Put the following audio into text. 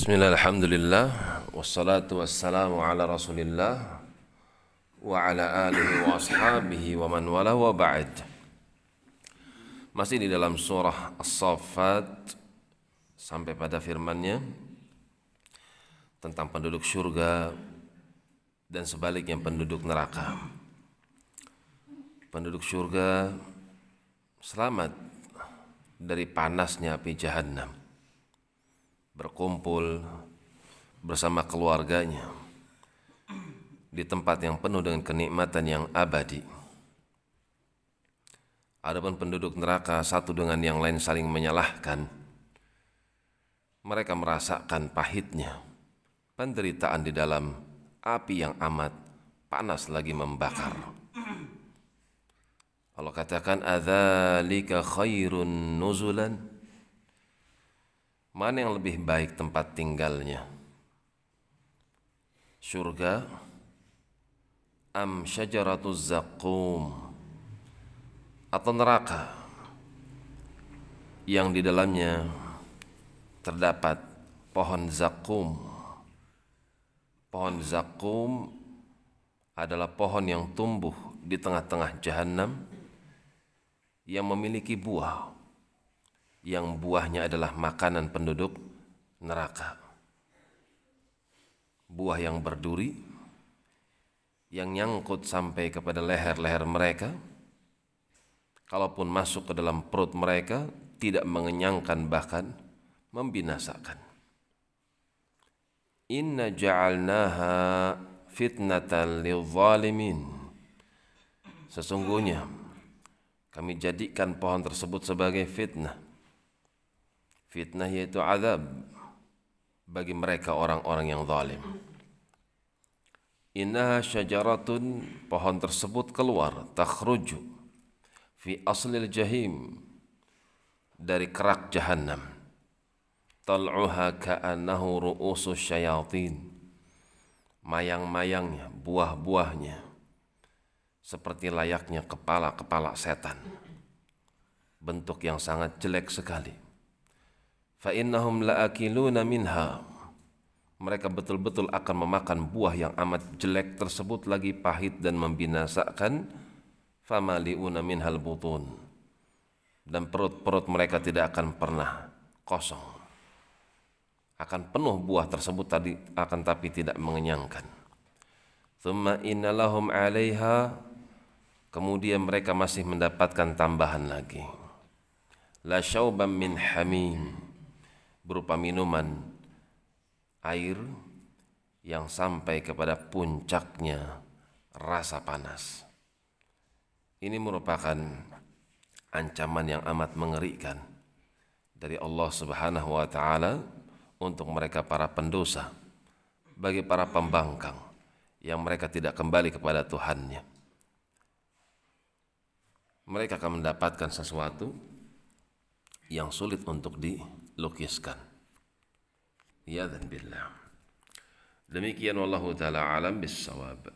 Bismillah, alhamdulillah. Wassalatu wassalamu ala rasulillah Wa ala alihi wa ashabihi wa man wala wa ba'd. Masih di dalam surah As-Saffat Sampai pada firmannya Tentang penduduk surga Dan sebaliknya penduduk neraka. Penduduk surga Selamat Dari panasnya api jahannam berkumpul bersama keluarganya di tempat yang penuh dengan kenikmatan yang abadi. Adapun penduduk neraka satu dengan yang lain saling menyalahkan. Mereka merasakan pahitnya penderitaan di dalam api yang amat panas lagi membakar. Allah katakan adzalika khairun nuzulan Mana yang lebih baik tempat tinggalnya? Surga am syajaratuz zakum atau neraka yang di dalamnya terdapat pohon zakum. Pohon zakum adalah pohon yang tumbuh di tengah-tengah jahanam yang memiliki buah yang buahnya adalah makanan penduduk neraka. Buah yang berduri, yang nyangkut sampai kepada leher-leher mereka, kalaupun masuk ke dalam perut mereka, tidak mengenyangkan bahkan membinasakan. Inna ja'alnaha fitnatan lil-zalimin. Sesungguhnya kami jadikan pohon tersebut sebagai fitnah Fitnah yaitu azab bagi mereka orang-orang yang zalim. Inna syajaratun pohon tersebut keluar takhruju fi aslil jahim dari kerak jahannam. Tal'uha ka'annahu ru'usus syayatin. Mayang-mayangnya, buah-buahnya seperti layaknya kepala-kepala setan. Bentuk yang sangat jelek sekali fa innahum laakiluna minha. Mereka betul-betul akan memakan buah yang amat jelek tersebut lagi pahit dan membinasakan. Famaliuna minhal butun dan perut-perut mereka tidak akan pernah kosong. Akan penuh buah tersebut tadi akan tapi tidak mengenyangkan. Thumma innalahum 'alaiha. Kemudian mereka masih mendapatkan tambahan lagi. La syauban min hamim berupa minuman air yang sampai kepada puncaknya rasa panas. Ini merupakan ancaman yang amat mengerikan dari Allah Subhanahu wa taala untuk mereka para pendosa, bagi para pembangkang yang mereka tidak kembali kepada Tuhannya. Mereka akan mendapatkan sesuatu yang sulit untuk dilukiskan. lukiskan. Ya dan billah. Demikian wallahu taala alam bisawab.